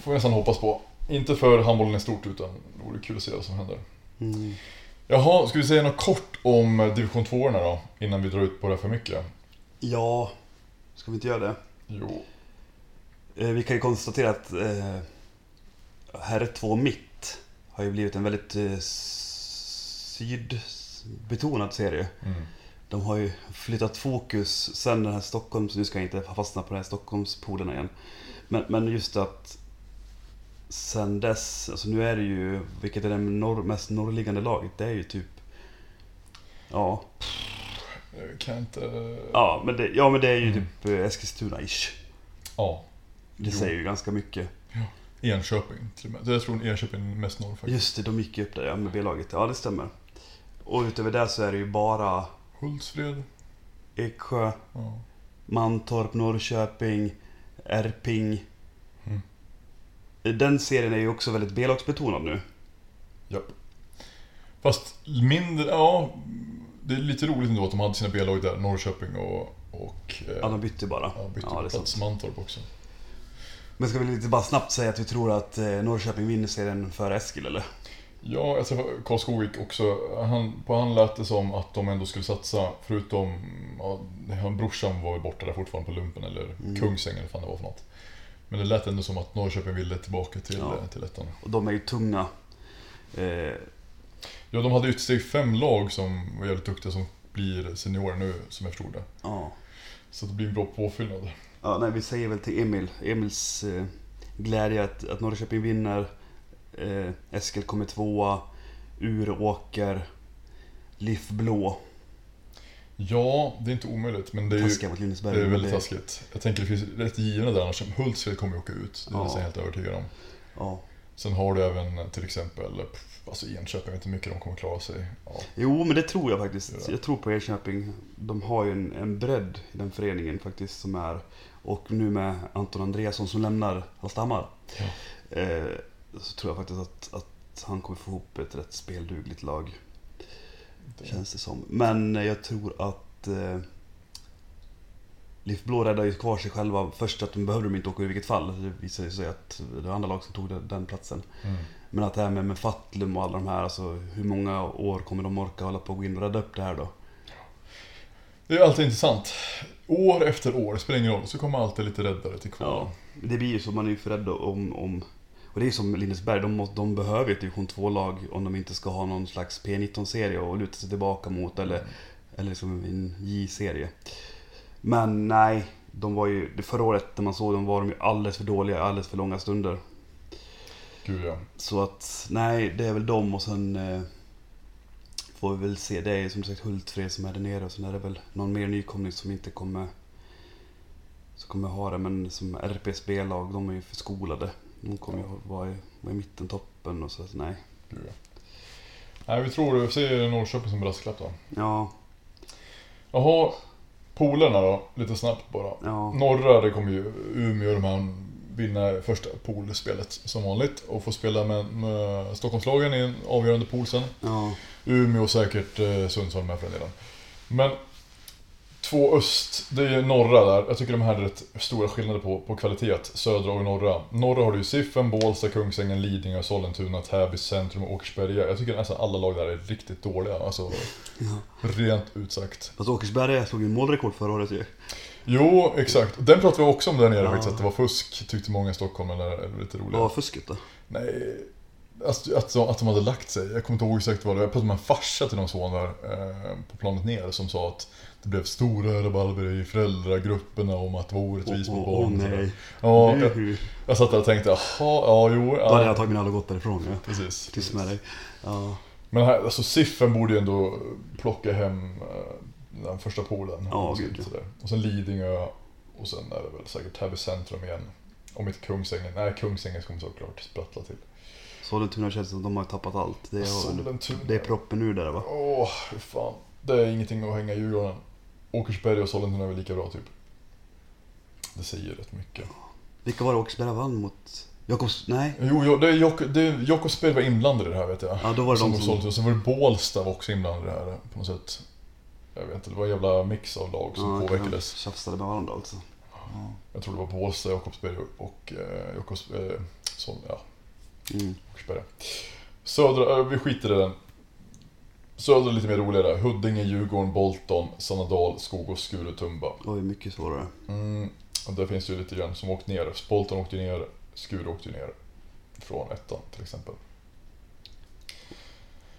får vi nästan hoppas på. Inte för handbollen i stort utan det vore kul att se vad som händer. Mm. Jaha, ska vi säga något kort om division 2 då? Innan vi drar ut på det för mycket. Ja, ska vi inte göra det? Jo. Eh, Vi kan ju konstatera att eh, herr 2 mitt har ju blivit en väldigt eh, sydbetonad serie. Mm. De har ju flyttat fokus sen den här Stockholms... Nu ska jag inte fastna på den här Stockholmspoden igen. Men, men just att sen dess, alltså nu är det ju, vilket är det norr, mest norrliggande laget? Det är ju typ... Ja, Jag kan inte... ja men det, ja, men det är ju Mm. typ eh, Eskilstuna-ish. Ja. Det Jo. säger ju ganska mycket. Enköping till och med. Jag tror Enköping är mest norr faktiskt. Just det, de gick ju upp där ja, med B-laget. Ja, det stämmer. Och utöver det så är det ju bara Hultsfred. Eksjö, Ja. Mantorp, Norrköping, Erping. Mm. Den serien är ju också väldigt B-lagsbetonad nu. Japp. Fast mindre, ja. Det är lite roligt ändå att de hade sina B-lag där, Norrköping och... och eh, Ja, de bytte bara. ja, bytte Ja, plats. Mantorp också. Men ska vi lite bara snabbt säga att vi tror att eh, Norrköping vinner serien före Eskil, eller? Ja, träffade Karl Skogvik också. Han, på han lät det som att de ändå skulle satsa, förutom... Ja, brorsan var väl borta där fortfarande på lumpen, eller Mm. Kungsängen eller vad fan det var för något. Men det lät ändå som att Norrköping ville tillbaka till, Ja. eh, till ettan. Och de är ju tunga. Eh, Ja, de hade ju ett steg fem lag som var jävligt duktiga som blir seniorer nu, som jag förstod det. ja. Så det blir en bra påfyllnad. Ja, nej, vi säger väl till Emil, Emils eh, glädje att, att Norrköping vinner. Eh, Eskil kommer tvåa. Uråker. Liff Blå. Ja, det är inte omöjligt, men det är ju Taskiga Lindesberg. det är väldigt taskigt. Jag tänker det finns rätt givna där annars. Hultsfred kommer ju åka ut, det är Ja. jag helt övertygad om. Ja. Sen har du även till exempel, alltså Enköping, jag vet inte hur mycket de kommer klara sig. Ja. Jo, men det tror jag faktiskt. Ja. Jag tror på Enköping. De har ju en, en bredd i den föreningen faktiskt som är... Och nu med Anton Andreasson som lämnar Hallstahammar. Ja. Eh, så tror jag faktiskt att, att han kommer få ihop ett rätt speldugligt lag. Det- Känns det som. Men jag tror att... Eh, Liff Blå räddar ju kvar sig själva. Först att de behövde de inte åka i vilket fall. Det visade sig att det var andra lag som tog den, den platsen. Mm. Men att det här med, med Fatlum och alla de här, alltså hur många år kommer de orka hålla på och gå in och rädda upp det här då? Det är alltid intressant. År efter år, spelar ingen roll, så kommer alltid lite räddare till kvar. Ja. Det blir ju så, man är ju för rädd om, om... Och det är ju som Lindesberg, de, måste, de behöver ju ett division 2-lag om de inte ska ha någon slags P19-serie att luta sig tillbaka mot eller, eller liksom en J-serie. Men nej, de var ju... Förra året när man såg dem var de ju alldeles för dåliga, alldeles för långa stunder. Gud ja. Så att, nej, det är väl dem och sen eh, får vi väl se. Det är som sagt Hultfred som är där nere och sen är det väl någon mer nykomling som inte kommer som kommer ha det. Men som RPs B-lag, de är ju förskolade. De kommer ju vara i, vara i mitten, toppen och så. att Nej. Gud, ja. Nej, vi tror vi säger Norrköping som brasklapp då. Ja, Jaha, polerna då, lite snabbt bara. ja. Norra, det kommer ju Umeå de här vinna första poolspelet som vanligt och få spela med, med Stockholmslagen i en avgörande pool sen. ja. Umeå säkert eh, Sundsvall med för den delen. Men två öst, det är ju norra där. Jag tycker de här är rätt stora skillnader på, på kvalitet, södra och norra. Norra har du ju Siffen, Bålsta, Kungsängen, Lidingö, Sollentuna, Täby, Centrum och Åkersberga. Jag tycker nästan alla lag där är riktigt dåliga, alltså ja. rent ut sagt. Fast Åkersberga slog ju målrekord förra året ju. Jo, exakt. Den pratade vi också om där nere Ja. faktiskt, att det var fusk, tyckte många i Stockholm, eller eller lite roligt. Vad var fusket då? Nej, alltså, att, de, att de hade lagt sig. Jag kommer inte ihåg exakt vad det var. Jag pratade med en farsa till någon son där eh, på planet ner som sa att det blev stora rabalber i föräldragrupperna om att det var orättvist mot Åh, åh, barn. sådär. nej. Ja, jag, jag satt där och tänkte, jaha, ja, jo, Då hade jag ja. tagit min alla gått därifrån ja. Precis. Tyst med dig. Ja, Men här, alltså Siffen borde ju ändå plocka hem eh, den första poolen. Ja, och, gud, ja. och sen Lidingö och sen är det väl säkert Täby centrum igen. Om inte Kungsängen. Nej, Kungsängen kommer såklart sprattla till. Sollentuna känns som att de har tappat allt. Det är, Sollentuna. det är proppen ur där va? Åh, fy fan. Det är ingenting att hänga i Djurgården. Åkersberga och Sollentuna är väl lika bra typ. Det säger rätt mycket. Vilka var det Åkersberga vann mot? Jakobs... Nej? Jo, jo det är Jok- det är Jakobsberg var inblandad i det här vet jag. Ja, då var det som de som... Sollentuna. Sen var det Bålsta var också inblandad i det här på något sätt. Jag vet inte, det var en jävla mix av lag som Ja, de påverkades. tjafsade med varandra alltså. Ja. Jag tror det var Bålsta, Jakobsberg och eh, Jakobs, eh, Sol, ja, Mm. Södra, eh, vi skiter i den. Södra är lite mer roligare. Huddinge, Djurgården, Bolton, Sannadal, Skogås, Skuru, Tumba. Oj, mycket svårare. Mm, och där finns det ju lite grann som åkt ner. Bolton åkte ner, Skuru åkte ner. Från ettan till exempel.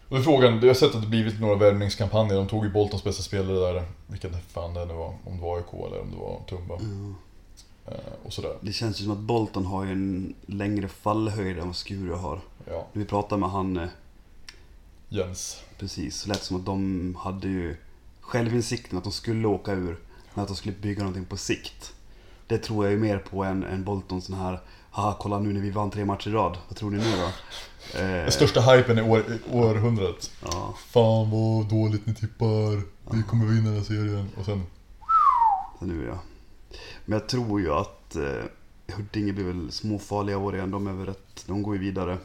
Då är frågan, jag har sett att det blivit några värvningskampanjer. De tog ju Boltons bästa spelare där. Vilka fan det nu var. Om det var AIK eller om det var Tumba. Eh, och sådär. Det känns ju som att Bolton har ju en längre fallhöjd än vad Skuru har. Ja, När vi pratade med han eh, Jens. precis, så lät det som att de hade ju självinsikten att de skulle åka ur. Men att de skulle bygga någonting på sikt. Det tror jag ju mer på än, än Bolton sån här Haha, kolla nu när vi vann tre matcher i rad. Vad tror ni nu då? Den största hypen i, år, århundradet. ja, Fan vad dåligt ni tippar. Vi kommer vinna den här serien. Och sen... så nu ja. Men jag tror ju att eh, Huddinge blir väl småfarliga år igen. De är väl rätt, de går ju vidare.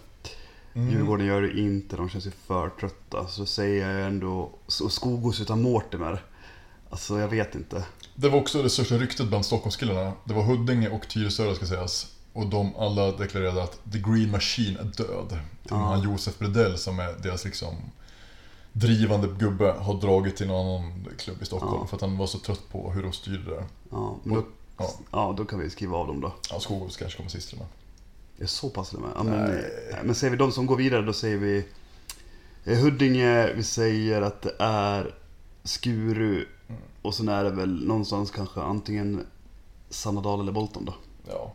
Mm. Djurgården gör det inte, de känns ju för trötta. Så säger jag ändå, och Skogås utan Mortimer. Alltså jag vet inte. Det var också det största ryktet bland Stockholmskillarna. Det var Huddinge och Tyresö ska sägas. Och de alla deklarerade att The Green Machine är död. Till och med han Josef Bredell som är deras liksom drivande gubbe har dragit till någon annan klubb i Stockholm Ja. för att han var så trött på hur de styrde där. Ja, men då, Ja. ja, då kan vi skriva av dem då. Ja, Skogås kanske kommer sist till och. Det så pass och med. Ja, men, Nej. nej. men säger vi de som går vidare, då säger vi eh, Huddinge, vi säger att det är Skuru Mm. och sen är det väl någonstans kanske antingen Sannadal eller Bolton då. Ja.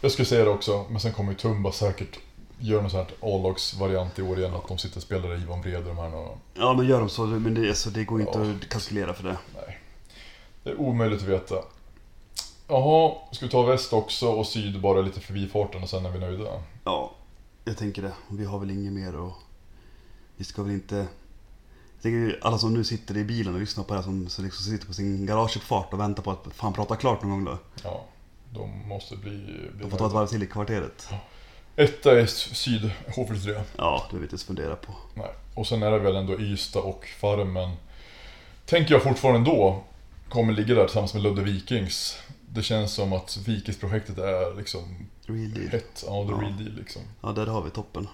Jag skulle säga det också, men sen kommer ju Tumba säkert göra någon sån här A-lagsvariant i år igen. Att de sitter och spelar Ivan Brede de här och, Ja men gör de så, men det, alltså, det går inte Ja. att kalkylera för det. Nej. Det är omöjligt att veta. Jaha, ska vi ta väst också och syd bara lite förbifarten och sen är vi nöjda? Ja, jag tänker det. Vi har väl inget mer och vi ska väl inte... Jag tänker alla som nu sitter i bilen och lyssnar på det här som, som liksom sitter på sin garageuppfart och väntar på att fan prata klart någon gång då. Ja, de måste bli... bli De får ta ett varv till i kvarteret. Etta är syd, H43. Ja, det inte ens fundera på. Nej. Och sen är det väl ändå Ystad och Farmen. Tänker jag fortfarande då kommer ligga där tillsammans med Ludde Vikings. Det känns som att Vikingsprojektet är liksom Real deal. hett, ja the Ja. real deal liksom. Ja, där har vi toppen.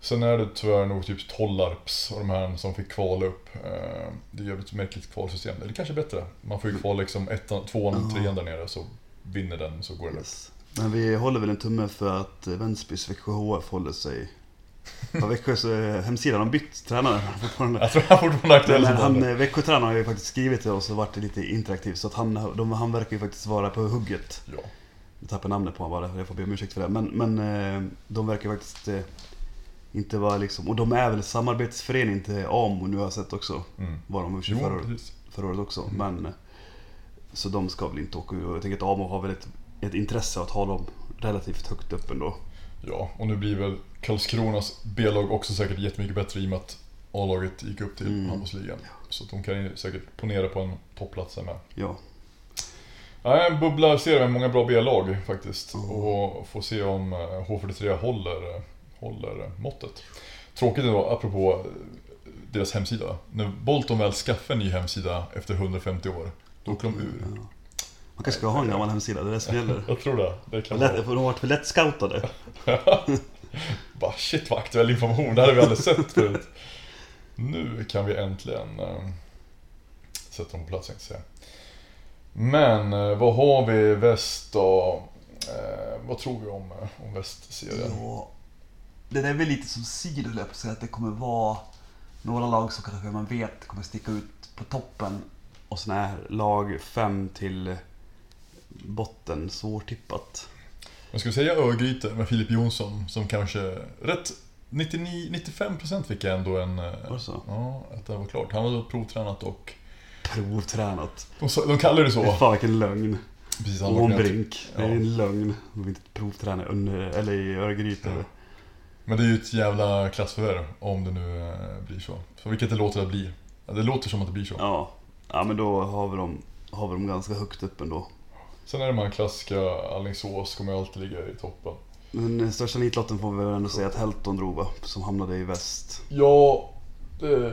Sen är det tyvärr nog typ Tollarps och de här som fick kvala upp. Eh, Det är ett märkligt kvalsystem. Eller kanske bättre. Man får ju kvala liksom ettan, tvåan Ja. trean där nere så vinner den så går den upp. Yes. Men vi håller väl en tumme för att eh, Vänsbys Växjö HF håller sig... På Växjös eh, hemsida har de bytt tränare fortfarande. Jag tror han fortfarande är aktuell han, tränare. eh, Växjötränaren har ju faktiskt skrivit till oss och varit lite interaktiv så att han, de, han verkar ju faktiskt vara på hugget. Ja. Jag tappade namnet på honom bara, jag får be om ursäkt för det. Men, men eh, de verkar faktiskt eh, inte vara liksom... Och de är väl samarbetsförening till AMO nu har jag sett också. Mm. Var de Jo, förra, förra året också. Mm. Men, eh, så de ska väl inte åka ur. Jag tänker att AMO har väl ett, ett intresse att ha dem relativt högt upp ändå. Ja, och nu blir väl Karlskronas B-lag också säkert jättemycket bättre i och med att A-laget gick upp till Mm. handbollsligan. Så de kan ju säkert ponera på en topplats här med. Ja. Ja, en bubblarserie med många bra B-lag faktiskt. Mm. Och får se om eh, H43 håller, håller måttet. Tråkigt ändå, apropå eh, deras hemsida. När Bolton väl skaffar en ny hemsida efter 150 år, då åker de ur. Ja. Man kanske ska ha en gammal hemsida, det är det som gäller. Jag tror det. Det kan Lätt, de har varit för lätt scoutade. Bara shit vad aktuell information, det här har vi aldrig sett förut. Nu kan vi äntligen eh, sätta dem på plats jag säga. Men eh, vad har vi väst då? Eh, vad tror vi om, om västserien? Ja. Det där är väl lite som sidor, på att säga, att det kommer vara några lag som kanske man vet kommer sticka ut på toppen. Och såna här lag 5 till botten, svårtippat. Ska vi säga Örgryte med Filip Jonsson som kanske rätt 99, 95% fick jag ändå en... eh, Var det så? Ja, att det var klart. Han var då provtränat och... Provtränat. De, de kallar det så. Fan vilken lögn. Precis, han med. Ånbrink. Det är en lögn. De vill inte provträna eller i Örgryte. Ja. Men det är ju ett jävla klassförvärv om det nu eh, blir så. Så vilket det låter att bli. Det låter som att det blir så. Ja. Ja, men då har vi dem, har vi dem ganska högt upp ändå. Sen är det de här klassiska Alingsås kommer ju alltid ligga i toppen. Men den största nitlotten får vi väl ändå säga att Helton drog va? Som hamnade i väst. Ja, det...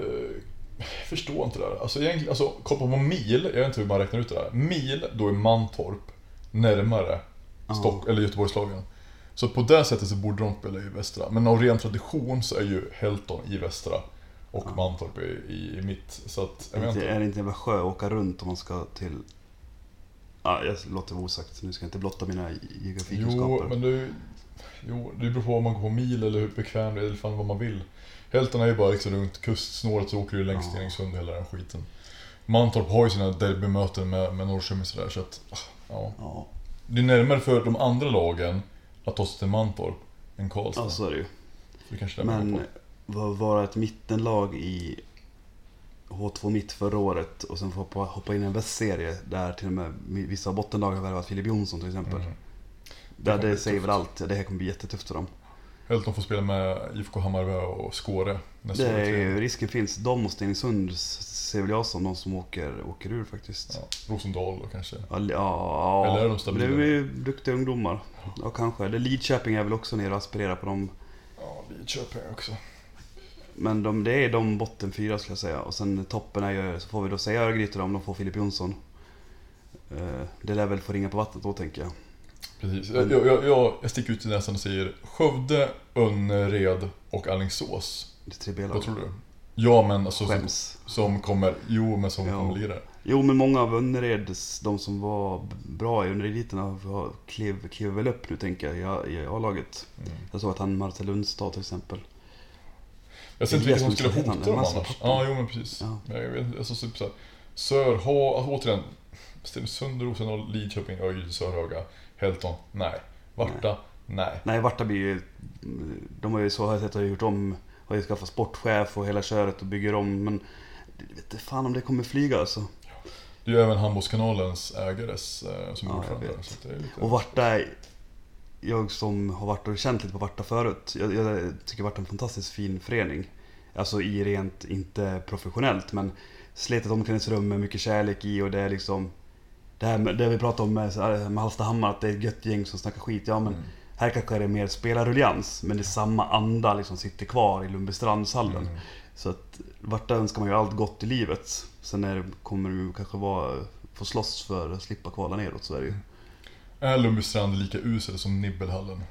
Jag förstår inte det här. Alltså egentligen, alltså kolla på mil, jag vet inte hur man räknar ut det här. Mil, då är Mantorp närmare. Stock, eller Göteborgslagen. Så på det sättet så borde de spela i västra. Men av ren tradition så är ju Helton i västra. Och Ja. Mantorp i, i, i mitt. Så att, jag Är inte. är det inte en jävla sjö att åka runt om man ska till... Ja, jag låter det osagt. Nu ska jag inte blotta mina Jo, geografikunskaper. men det, jo, det beror på om man går på mil eller hur bekväm det är, eller fan vad man vill. Helton är ju bara liksom runt kustsnåret så åker du längs Ja. Stenungsund hela den skiten. Mantorp har ju sina derbymöten med, med Norrköping sådär så att, ah, ja. Ja, Det är närmare för de andra lagen att ta sig till Mantorp än Karlstad. ja, så är det ju. Så det kanske är det Men går på. vad var ett mittenlag i H2 mitt förra året och sen få hoppa, hoppa in i en västserie där till och med vissa bottenlag har värvat Filip Jonsson till exempel. Mm. Där det bli säger väl allt. Det här kommer bli jättetufft för dem. Helton får spela med IFK Hammarby och Skåre nästa Det är, risken finns. De och Stenungsund ser väl jag som de som åker, åker ur faktiskt. Ja, Rosendal då kanske. Ja, ja, Eller är de stabila? Det är ju duktiga ungdomar. Ja, kanske. Eller Lidköping är väl också nere och aspirerar på dem. Ja, Lidköping också. Men de, det är de botten fyra skulle jag säga. Och sen toppen är ju, så får vi då säga Örgryte om de får Filip Jonsson. Eh, Det lär väl få ringa på vattnet då tänker jag. Precis. Jag, jag, jag, jag sticker ut i näsan och säger Skövde, Önnered och Alingsås. Det är tre B-lag. Vad tror du? Ja men alltså som, som kommer, jo men som Ja. kommer där. Jo men många av Önnereds, de som var bra i Önnerediten har klev, klev väl upp nu tänker jag i A-laget. Mm. Jag såg att han Marcel Lundstad till exempel. Jag ser inte vilka som skulle hota dem annars. papper. Ja, jo men precis. Ja. Men jag vet, alltså typ såhär. Sörha, alltså återigen. Stenungsund, Rosendal, Lidköping, Örgryte, Sörhöga, Helton, nej. Varta, nej. Nej, Varta blir ju... De har ju så har jag sett har gjort om, har ju skaffat sportchef och hela köret och bygger om. Men jag vet inte fan om det kommer flyga alltså. Det är ju även Handbollskanalens ägares eh, som är Ja, ordförande. det lite... Och Varta, jag som har varit och känt lite på Varta förut. Jag, jag tycker Varta är en fantastiskt fin förening. Alltså i rent, inte professionellt men slitet omklädningsrum med mycket kärlek i och det är liksom det här med, det vi pratade om med, med Hallstahammar, att det är ett gött gäng som snackar skit. Ja men Mm. här kanske är det mer spelarruljans men det är samma anda liksom sitter kvar i Lundbystrandshallen. Mm. Så att Varta önskar man ju allt gott i livet. Sen är kommer ju kanske vara, få slåss för att slippa kvala neråt, så är det ju. Är Lundbystrand lika usel som Nibbelhallen?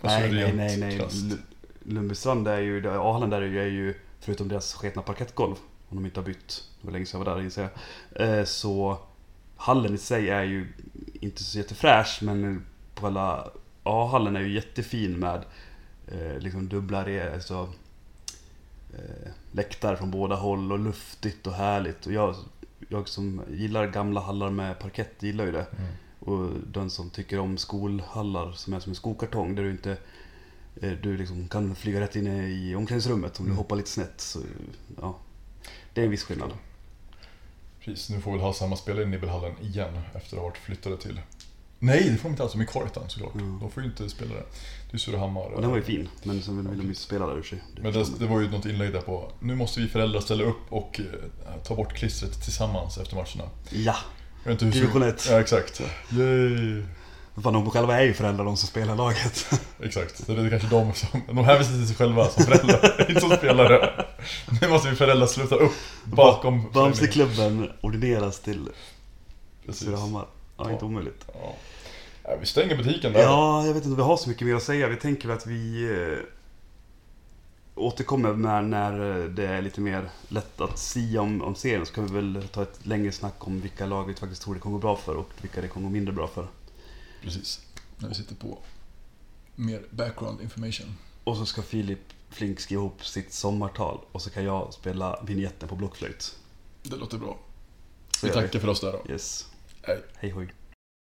Alltså, nej, nej, nej, nej. Lundbystrand är ju, där är ju, är ju, förutom deras sketna parkettgolv, om de inte har bytt, det var länge sedan jag var där inser jag. Eh, Så hallen i sig är ju inte så jättefräsch, men på alla A-hallen är ju jättefin med eh, liksom dubbla re, alltså, eh, läktare från båda håll och luftigt och härligt. Och jag, jag som gillar gamla hallar med parkett gillar ju det. Mm. Och den som tycker om skolhallar som är som en skokartong där du inte eh, du liksom kan flyga rätt in i omklädningsrummet om du Mm. hoppar lite snett. Så, ja, det är en viss skillnad. Precis, nu får väl Hallstahammar spela i Nibbelhallen igen efter att ha varit flyttade till Nej, det får de inte alls. De är kvar i såklart. Mm. De får ju inte spela det. Det är Surahammar. Och den var ju fin, men sen vill de ju spela där ur sig. Men det, det var ju något inlägg där på Nu måste vi föräldrar ställa upp och eh, ta bort klistret tillsammans efter matcherna. Ja, inte hur Division ett. Ja, exakt. Yay! fan de själva är ju föräldrar de som spelar laget. Exakt. Så det är kanske de som... De hänvisar till sig själva som föräldrar, inte som spelare. Nu måste vi föräldrar sluta upp bakom. Bamseklubben ordineras till. Surahammar. Ja, inte Ja. omöjligt. Ja. Ja, vi stänger butiken där. Ja, jag vet inte om vi har så mycket mer att säga. Vi tänker väl att vi eh, återkommer med när det är lite mer lätt att sia om, om serien. Så kan vi väl ta ett längre snack om vilka lag vi faktiskt tror det kommer gå bra för och vilka det kommer gå mindre bra för. Precis. När vi sitter på mer background information. Och så ska Filip Flink skriva ihop sitt sommartal och så kan jag spela vignetten på blockflöjt. Det låter bra. Så Vi tackar för oss där då. Yes. Hej. Hej hoj.